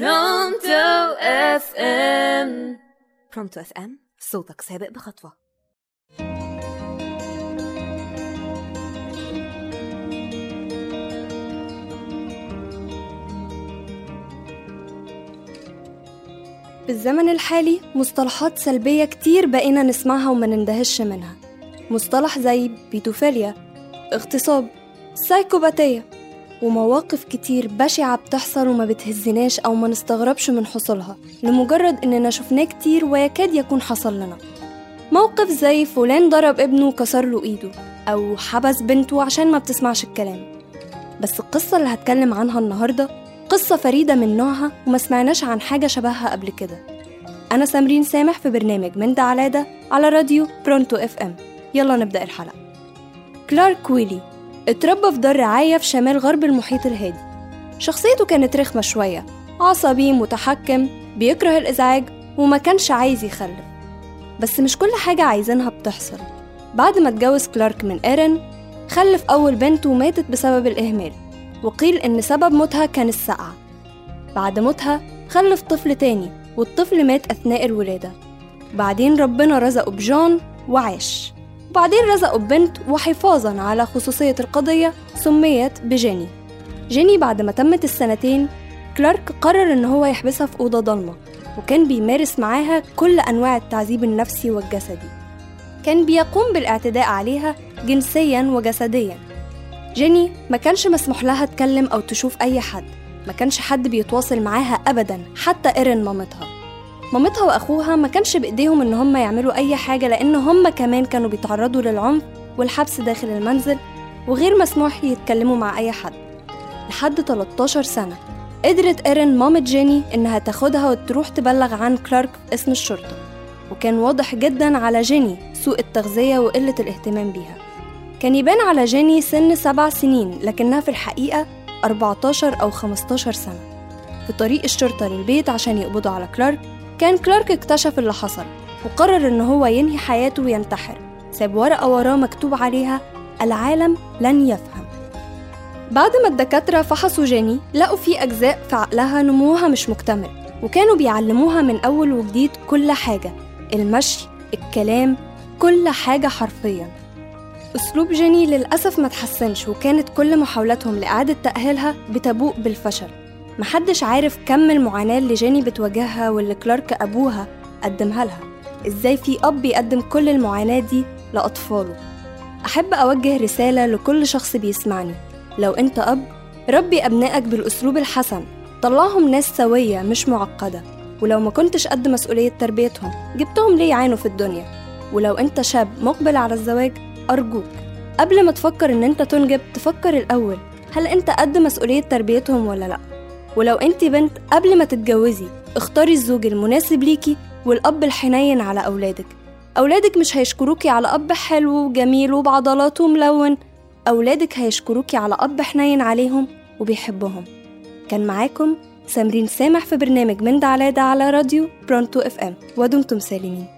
Pronto FM Pronto FM صوتك سابق بخطوة. بالزمن الحالي مصطلحات سلبية كتير بقينا نسمعها وما نندهش منها. مصطلح زي بيدوفيليا اغتصاب سايكوباتية ومواقف كتير بشعة بتحصل وما بتهزناش أو ما نستغربش من حصولها لمجرد إننا شفناه كتير ويكاد يكون حصل لنا. موقف زي فلان ضرب ابنه وكسر له إيده أو حبس بنته عشان ما بتسمعش الكلام. بس القصة اللي هتكلم عنها النهاردة قصة فريدة من نوعها وما سمعناش عن حاجة شبهها قبل كده. أنا سمرين سامح في برنامج من ده على ده على راديو Pronto FM. يلا نبدأ الحلقة. كلارك ويلي اتربى في دار رعاية في شمال غرب المحيط الهادي. شخصيته كانت رخمة شوية عصبي متحكم بيكره الإزعاج وما كانش عايز يخلف. بس مش كل حاجة عايزينها بتحصل. بعد ما اتجوز كلارك من إيرين خلف أول بنت وماتت بسبب الإهمال وقيل إن سبب موتها كان السقعة. بعد موتها خلف طفل تاني والطفل مات أثناء الولادة. بعدين ربنا رزقه بجون وعاش. وبعدين رزقه ببنت وحفاظا على خصوصية القضية سميت بجيني. جيني بعد ما تمت السنتين كلارك قرر إن هو يحبسها في أوضة ضلمة وكان بيمارس معاها كل أنواع التعذيب النفسي والجسدي. كان بيقوم بالاعتداء عليها جنسيا وجسديا. جيني ما كانش مسموح لها تكلم أو تشوف أي حد ما كانش حد بيتواصل معاها أبدا حتى إيرين مامتها. مامتها وأخوها ما كانش بإيديهم إن هم يعملوا أي حاجة لأن هم كمان كانوا بيتعرضوا للعنف والحبس داخل المنزل وغير مسموح يتكلموا مع أي حد. لحد 13 سنة قدرت إيرين مامة جيني إنها تاخدها وتروح تبلغ عن كلارك اسم الشرطة وكان واضح جدا على جيني سوء التغذية وقلة الاهتمام بيها. كان يبان على جيني سن سبع سنين لكنها في الحقيقة 14 أو 15 سنة. في طريق الشرطة للبيت عشان يقبضوا على كلارك كان كلارك اكتشف اللي حصل وقرر إن هو ينهي حياته وينتحر. ساب ورقة وراه مكتوب عليها العالم لن يفهم. بعد ما الدكاترة فحصوا جيني لقوا في أجزاء في عقلها نموها مش مكتمل وكانوا بيعلموها من أول وجديد كل حاجة المشي الكلام كل حاجة حرفياً. أسلوب جيني للأسف ما تحسنش وكانت كل محاولاتهم لإعادة تأهيلها بتبوء بالفشل. محدش عارف كم المعاناة اللي جيني بتواجهها واللي كلارك أبوها قدمها لها. إزاي في أب يقدم كل المعاناة دي لأطفاله. أحب أوجه رسالة لكل شخص بيسمعني. لو أنت أب ربي أبنائك بالأسلوب الحسن. طلعهم ناس سوية مش معقدة. ولو ما كنتش قد مسؤولية تربيتهم جبتهم ليه يعانوا في الدنيا؟ ولو أنت شاب مقبل على الزواج أرجوك. قبل ما تفكر إن أنت تنجب تفكر الأول. هل أنت قد مسؤولية تربيتهم ولا لأ؟ ولو أنت بنت قبل ما تتجوزي اختاري الزوج المناسب ليكي والأب الحنين على أولادك. أولادك مش هيشكروكي على أب حلو وجميل وبعضلاته ملون. أولادك هيشكروكي على أب حنين عليهم وبيحبهم. كان معاكم سمرين سامح في برنامج من ده على راديو Pronto FM. ودمتم سالمين.